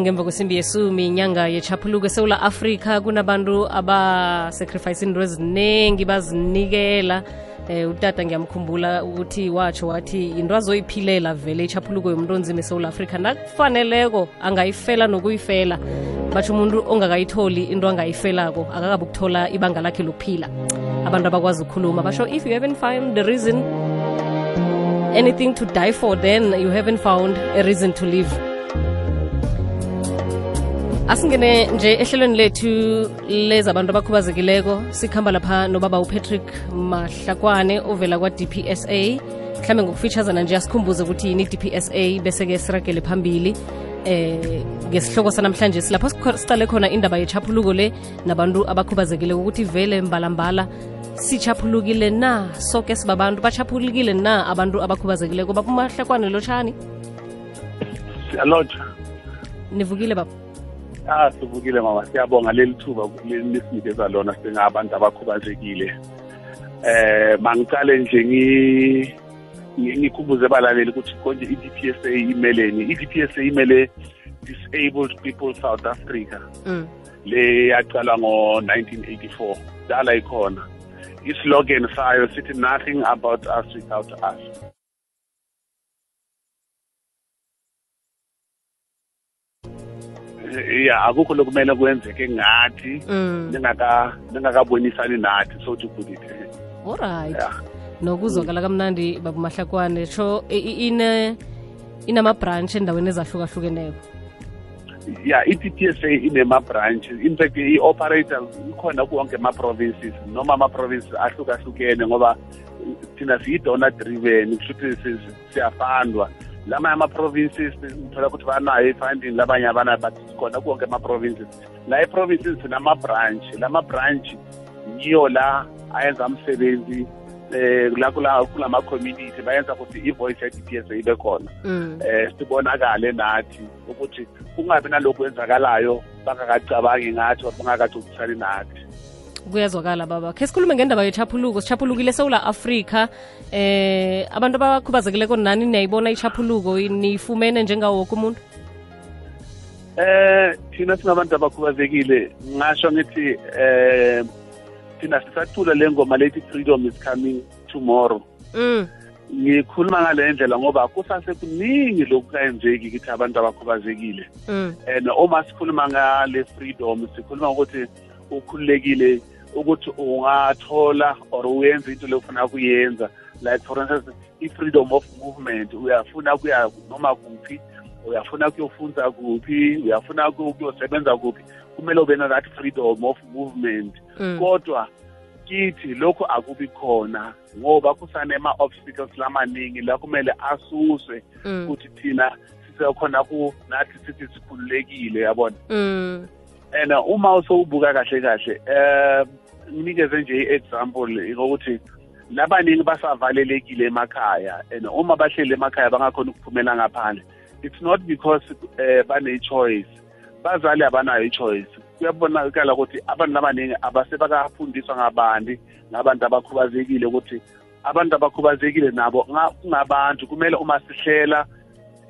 ngemva kwesimbi yesumi inyanga yechaphuluko esewula afrika. Kunabantu abasacrifice into eziningi bazinikela eh utata ngiyamkhumbula ukuthi watsho wathi into azoyiphilela vele ichaphuluko yomntu onzima esewula afrika. Nakufaneleko angayifela nokuyifela. Batsho umuntu ongakayitholi into angayifelako akakabi ukuthola ibanga lakhe lokuphila. Abantu abakwazi ukukhuluma basho if you haven't found the reason anything to die for then you haven't found a reason to live asingene nje ehlelweni lethu lezabantu abakhubazekileko. Sikhamba lapha nobaba upatrick mahlakwane ovela kwa-dpsa mhlawumbe ngokufitshazana nje asikhumbuze ukuthi yini i-dpsa bese-ke siragele phambili eh ngesihloko sanamhlanje silapho siqale khona indaba yechaphuluko le nabantu abakhubazekile ukuthi vele mbalambala sichaphulukile na? Soke sibabantu bachaphulukile na abantu abakhubazekileko? Babumahlakwane lotshani siyalotsha nivukile baba ah sivukile mama siyabonga. Leli thuba lisinikeza lona singabantu abakhubazekile. Eh mangicale nje ngikhumbuze abalaleli ukuthi konje i-DPSA imeleni. i-DPSA imele disabled people south africa. Mm. le yaqala ngo-1984 dala ikhona. Islogan sayo sithi nothing about us without us. Ya akukho lokumele kwenzeke ngathi ningaka ningakabonisani nathi so to put it alright yeah. nokuzwakala kamnandi babumahlakwane sho ine inama-branch endaweni ezahlukahlukeneko? Ya i-PPSA inema-branch in fact i-operator ikhona kuwonke ama-provinces noma ama-provinces ahlukahlukene ngoba thina siyi-donor driven kusho ukuthi siyafandwa lamanye ama-provinces uthola ukuthi banayo i-funding labanye abanayo but khona kuwonke ama-provinces la i-provinces sinama-branch lama-branch yiyo la ayenza umsebenzi eh la kulama community bayenza ukuthi i-voice ya-DPS ibe khona. Eh sibonakale nathi ukuthi kungabi nalokhu kwenzakalayo bangakacabangi ngathi bangakacocisani nathi. Kuyazwakala baba. Khe sikhulume ngendaba yechaphuluko sichaphulukile esewula afrika. Eh abantu abakhubazekileko nani niyayibona ichaphuluko niyifumene njengawo woke umuntu? Eh thina singabantu abakhubazekile. Ngasho ngithi eh thina sisacula le ngoma lethi freedom is coming tomorrow. Mm. ngikhuluma ngale ndlela ngoba kusasekuningi lokungayenzeki kithi abantu abakhubazekile. Mm. and uma sikhuluma ngale freedom sikhuluma ukuthi ukhululekile ukuthi ungathola or uyenze into lefuna kuyenza like for instance i-freedom of movement uyafuna kuya noma kuphi uyafuna kuyofunda kuphi uyafuna kuyosebenza kuphi kumele ube na that freedom of movement Mm. kodwa kithi lokhu akubi khona ngoba kusanema-obstacles lamaningi la kumele asuswe Mm. ukuthi thina sisekhona ku nathi sithi sikhululekile yabona Mm. and uma usowubuka kahle kahle eh nginikeze nje i-example ngokuthi labaningi basavalelekile emakhaya and uma bahleli emakhaya bangakhona ukuphumela ngaphandle. It's not because eh bane-choice. Bazali abanayo i-choice. Kuyabonakala ukuthi abantu abaningi abasebakafundiswa ngabandi ngabantu abakhubazekile ukuthi abantu abakhubazekile nabo kungabantu. Kumele uma sihlela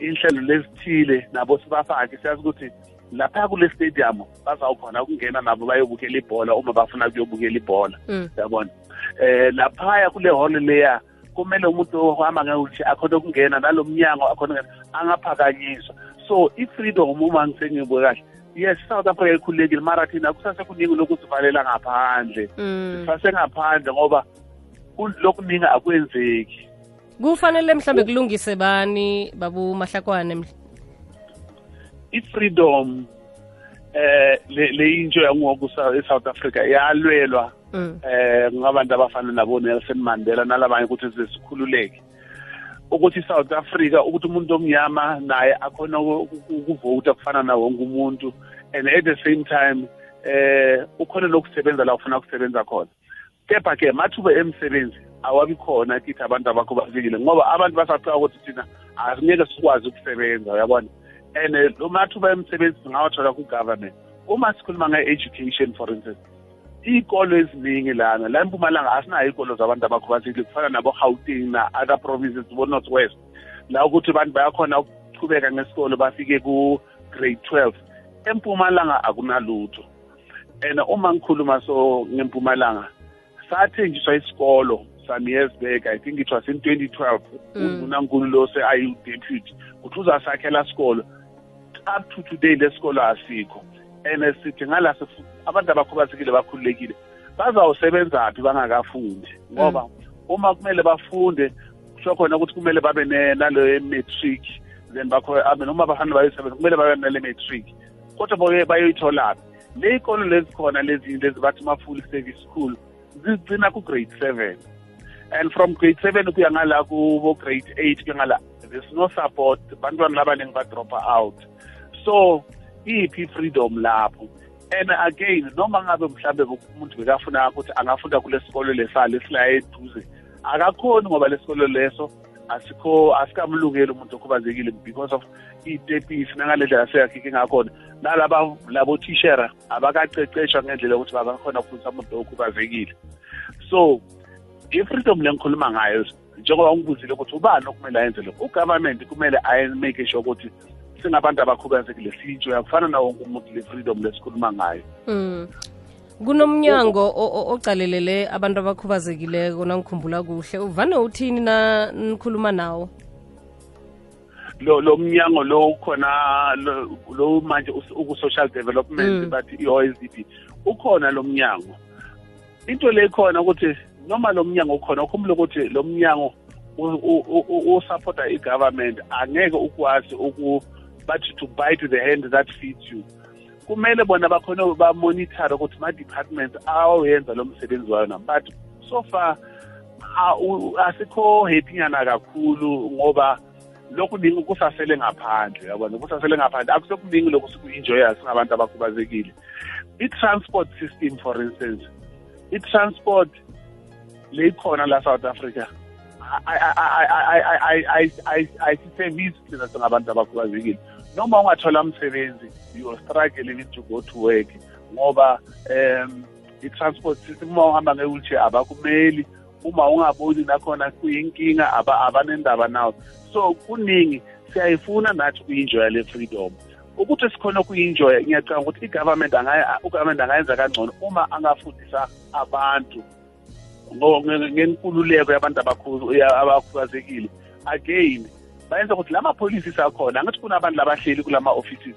inhlelo lezithile nabo sibafake. Siyazi ukuthi lapha kule stadium bazawukhona ukungena nabo bayobukela ibhola uma bafuna kuyobukela ibhola. Mm. yabona? Eh laphaya kule hall leya kumele umuntu ohamba ngewheelchair akhona ukungena nalo mnyango akhona ukungena angaphakanyiswa. So i-freedom uma ngisengibuke kahle yes south africa ikhululekile mara thina kusasekuningi lokusivalela ngaphandle. Mm. sasengaphandle ngoba lokuningi akwenzeki. Kufanele mhlambe kulungise bani babu mahlakwane mhl- i-freedom eh le le into yangoku e-South Africa yalwelwa Mm. eh ngabantu abafana nabo Nelson Mandela nalabanye ukuthi sikhululeke ukuthi South Africa ukuthi umuntu omnyama naye akhona ukuvota kufana na wonke umuntu and at the same time eh ukhona lokusebenza la ufuna ukusebenza khona. Kepha ke mathuba emsebenzi awabi khona kithi abantu abakhubazekile ngoba abantu basacika ukuthi thina asingeke sikwazi ukusebenza uyabona? And eh, lo mathuba emsebenzi singawathola ku-government. Uma sikhuluma nge-education for instance iy'kolo eziningi lana la empumalanga asinayo iy'kolo zabantu abakhubazekile kufana nabo-gauteng na-other provinces bo-north west la ukuthi abantu bayakhona ukuchubeka ngesikolo bafike ku grade 12 empumalanga akunalutho. And uma ngikhuluma so ngempumalanga sathenjiswa isikolo some years back i think it was in 2012 Mm. unankulu lo se-ayu-deputy kuthi uzasakhela sikolo up to today lesikolo asikho. And sithi ngala sifu- abantu abakhubazekile bakhululekile bazawusebenzaphi bangakafundi? Ngoba uma kumele bafunde kusho khona ukuthi kumele babe ne- nale matric then bakho I mean uma bahambe bayosebenza kumele babe nale matric. Kodwa boye bayoyitholaphi le ikolo lezi khona lezi lezi bathi ma-full service school zigcina ku-grade seven. And from grade seven kuya ngala kubo grade eight kuya ngala there's no support. Bantwana labaningi badropa out. So iphi freedom lapho? And again noma ngabe mhlambe umuntu bekafuna ukuthi angafunda kule sikolo lesale esila eduze akakhoni ngoba lesikolo leso asikho asikamlungeli umuntu okhubazekile because of itepisi nangale ndlela seyakhike ngakhona. Nalaba labo tishera abakaceceshwa ngendlela yokuthi bangakhona ukufundisa umuntu okhubazekile. So i-freedom le ngikhuluma ngayo njengoba ngibuzile ukuthi ubani okumele ayenze lokho ugovernment kumele ayemake sure ukuthi singabantu abakhubazekile siyintshoya kufana nawo umuntu le freedom lesikhuluma ngayo Mm. kunomnyango ocalelele abantu abakhubazekileko nangikhumbula kuhle uvane uthini na nikhuluma nawo lo lo mnyango lo khona lo- manje us- uku-social development Mm. bathi i-OSDP ukhona lo mnyango into le khona ukuthi noma lo mnyango ukhona ukhumbule ukuthi lo mnyango u- u- u- i-government angeke ukwazi bathi to bite the hand that feeds you kumele bona bakhona bamonithare ukuthi ma-department awawenza lo msebenzi wayo na but so far a- u- asikho happy nyana kakhulu ngoba lokhu ningi kusasele ngaphandle yabona kusasele ngaphandle akusekuningi lokhu siku-enjoya singabantu abakhubazekile i-transport system for instance i-transport leyikhona la south africa ayisiservisi thina singabantu abakhubazekile noma ungathola umsebenzi you are struggling to go to work ngoba um i-transport system uma uhamba nge-wheelchair abakumeli uma ungaboni nakhona kuyinkinga aba- abanendaba nawo so kuningi siyayifuna nathi ukuyi-enjoya le freedom. Ukuthi sikhona ukuyi-enjoya ngiyacanga ukuthi i-government angaya- ugovernment angayenza kangcono uma angafundisa abantu ngo- nge- ngenkululeko yabantu abakhu- ya- abakhubazekile. Again bayenza ukuthi la mapholisi akhona angithi kunabantu labahleli kulama offices.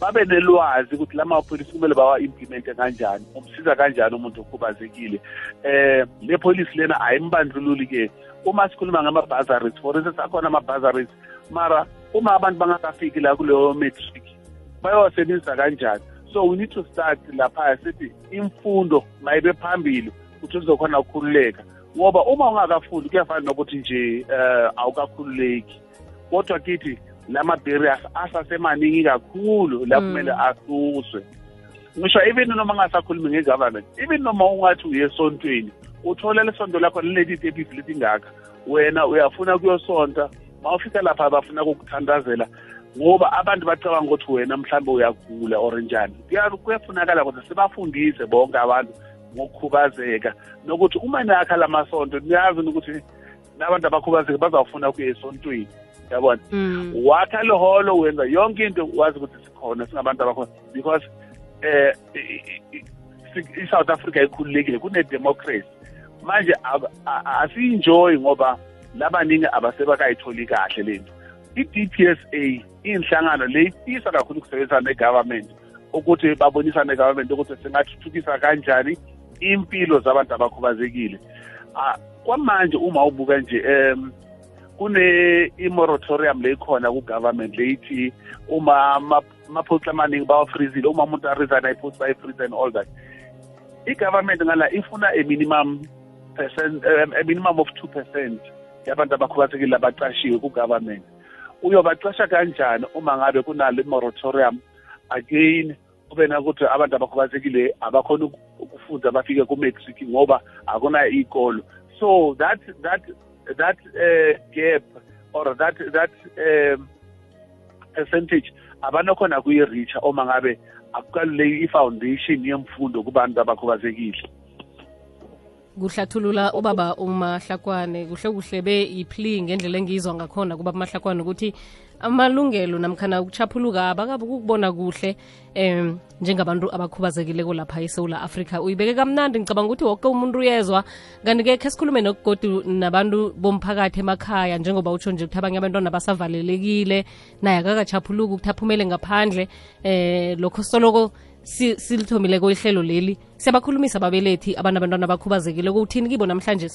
Babe nelwazi ukuthi la mapholisi kumele bawa-implemente kanjani umsiza kanjani umuntu okhubazekile. Eh le polisi lena ayimbandlululi-ke uma sikhuluma ngama-bazaries for instance akhona ama-bazaries mara uma abantu bangakafiki la kuleyo matric bayowasebenzisa kanjani? So we need to start lapha sithi imfundo mayibe phambili ukuthi uzokhona ukukhululeka. Ngoba uma ungakafundi kuyafana nokuthi nje eh awukakhululeki. Kodwa kithi lama-barriers asasemaningi kakhulu la Mm. kumele asuswe. Ngisho even noma ungasakhulumi nge-government even noma ungathi uye esontweni uthola lesonto lakho lileti tepisi letingaka wena uyafuna kuyosonta ma ufika lapha bafuna ukukuthandazela ngoba abantu bacabanga ukuthi wena mhlawumbe uyagula or njani. Kuya- kuyafunakala ukuthi sibafundise bonke abantu ngokukhubazeka nokuthi uma nakha lamasonto niyazi ukuthi nabantu abakhubazeka bazawufuna ukuya esontweni. Yabona? Mm. wakha leholo wenza yonke into wazi ukuthi sikhona singabantu abakhona. Because eh i- i- i- si- i-south africa ikhululekile kune-democracy. Manje ab- a- a- asiyi-enjoyi ngoba labaningi abasebakayitholi kahle lento i-dpsa iyinhlangano le ifisa kakhulu ukusebenzisana ne-government ukuthi babonisane ne-government ukuthi singathuthukisa kanjani impilo zabantu abakhubazekile. Ah, kwamanje uma ubuka nje um kune i-moratorium leyikhona ku-government leyithi uma amaphosti amaningi bawafrizile uma umuntu aresign ayiphosti bayifrize and all that. I-government ngala ifuna a minimum percent um, a minimum of two percent yabantu abakhubazekile abacashiwe ku-government uyobacasha kanjani uma ngabe kunalo i-moratorium? Again kube nakuthi abantu abakhubazekile abakhona uku- ukufunda bafike ku-matric ngoba akuna iy'kolo. So that that that uh, gap or that that um, percentage abanokhona kuyi-reacha uma ngabe akukaluleki i-foundation yemfundo kubantu abakhubazekile. Kuhlathulula ubaba umahlakwane kuhle kuhle be iphli ngendlela engizwa ngakhona kubaba mahlakwane ukuthi amalungelo namkhana ukuchaphuluka abakabi ukubona kuhle um njengabantu abakhubazekileko lapha esewula afrika. Uyibeke kamnandi ngicabanga ukuthi woke umuntu uyezwa. Kanti-ke khe sikhulume nokugodu nabantu bomphakathi emakhaya njengoba utsho nje ukuthi abanye abantwana basavalelekile naye akakachaphuluki ukuthi aphumele ngaphandle. Um lokho soloko si- silithomileko ihlelo leli. Siyabakhulumisa ababelethi abanabantwana abakhubazekile kuthini kibo namhlanje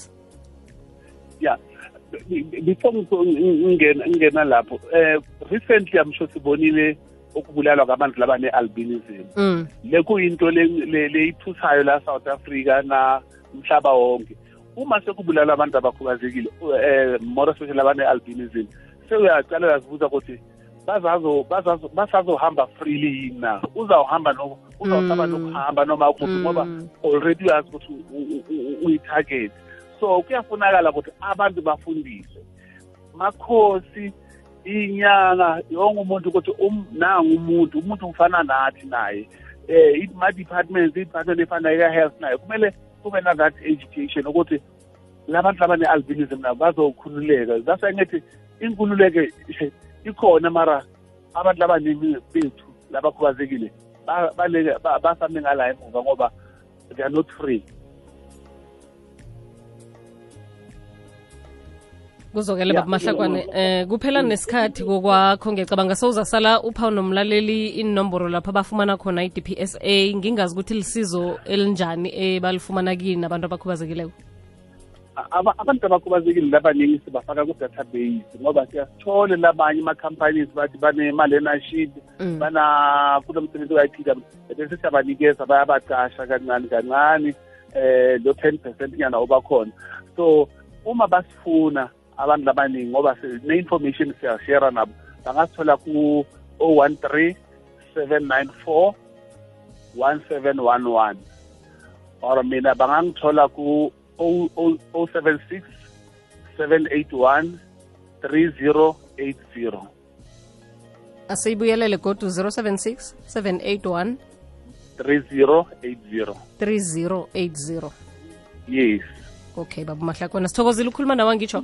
before ngiko- ngingena ngingena lapho eh recently I'm sure sibonile ukubulalwa kwabantu laba ne-albinism mm. le kuyinto le- le- leyithusayo la South Africa na umhlaba wonke uma sekubulala abantu abakhubazekile eh more especially abane-albinism sewuyaqala uyazibuza ukuthi bazazo bazazo basazohamba freely yini na uzawuhamba no uzawusaba Mm. nokuhamba noma kuphi ngoba Mm. already uyazi ukuthi u- u- u- uyi-target so kuyafunakala ukuthi abantu bafundiswe. Makhosi inyanga yonke umuntu ukuthi um- nangu umuntu umuntu ufana nathi naye. Eh ma-departments i-department efana ika-health nayo kumele kube na-that education ukuthi labantu labane-albinism nabo bazokhululeka. Ngithi inkululeko ikhona mara abantu labaningi bethu labakhubazekile ba- baleke- ba- basame ngala emuva ngoba they are not free. Kuzokele yeah. baba mahlakwane eh kuphela nesikhathi kokwakho ngiyacabanga sowuzasala uphawu nomlaleli inomboro lapho abafumana khona i-DPSA ngingazi ukuthi lisizo elinjani ebalifumana kini abantu abakhubazekileko abantu abakhubazekile labaningi sibafaka ku-database ngoba siyasithole labanye ama-companies bathi bane-learnership Mm. bana kulo msebenzi wayiphika bese siyabanikeza bayabacasha kancane kancane um lo ten percent nyana obakhona so uma basifuna abantu labaningi ngoba ne-information siyashara nabo. Bangasithola ku 013 794 1711 or mina bangangithola ku 076 781 3080 asiyibuyelele godu 076 781 3080 3080 yes. Okay baba kona sithokozile ukukhuluma nawe ngitsho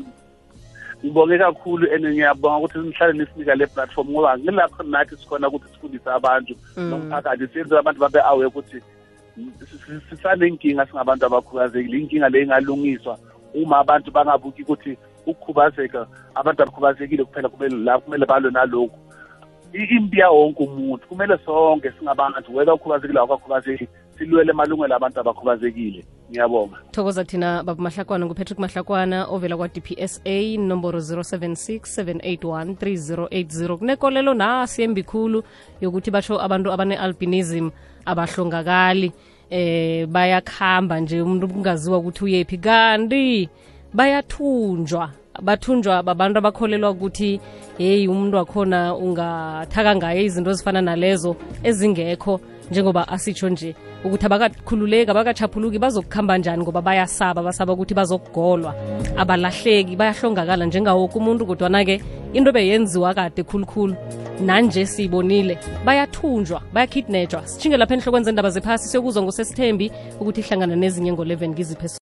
ngibonge kakhulu and ngiyabonga ukuthi nihlale nisinika le platform ngoba ngilapho nathi sikhona ukuthi sifundise abantu Mm. nomphakathi siyenze abantu babe awe ukuthi si- si- sisanenkinga singabantu abakhubazekile. Inkinga le ingalungiswa uma abantu bangabuki ukuthi ukukhubazeka abantu abakhubazekile kuphela kumele la kumele balwe nalokhu. I- impi yawonke umuntu kumele sonke singabantu whether ukhubazekile awukakhubazeki silwele malungelo abantu abakhubazekile. Ngiyabonga. Thokoza thina baba mahlakwana ngupatrick mahlakwana ovela kwa-dpsa nomboro 076 781 3080 kunekolelo nasi embi khulu yokuthi basho abantu abane-albinism abahlongakali. Eh bayakhamba nje umuntu kungaziwa ukuthi uyephi kanti bayathunjwa. Bathunjwa babantu abakholelwa ukuthi heyi umuntu wakhona ungathaka ngaye izinto ezifana nalezo ezingekho njengoba asitsho nje ukuthi abakakhululeki abakachaphuluki bazokukhamba njani ngoba bayasaba basaba ukuthi bazokugolwa. Abalahleki bayahlongakala njengawoke umuntu kodwana-ke into beyenziwa kade khulukhulu nanje siyibonile. Bayathunjwa bayakidnetshwa sitshinge lapha enhlokweni zendaba zephasi siyokuzwa ngosesithembi ukuthi ihlangana nezinye ngo-11 ngiziphe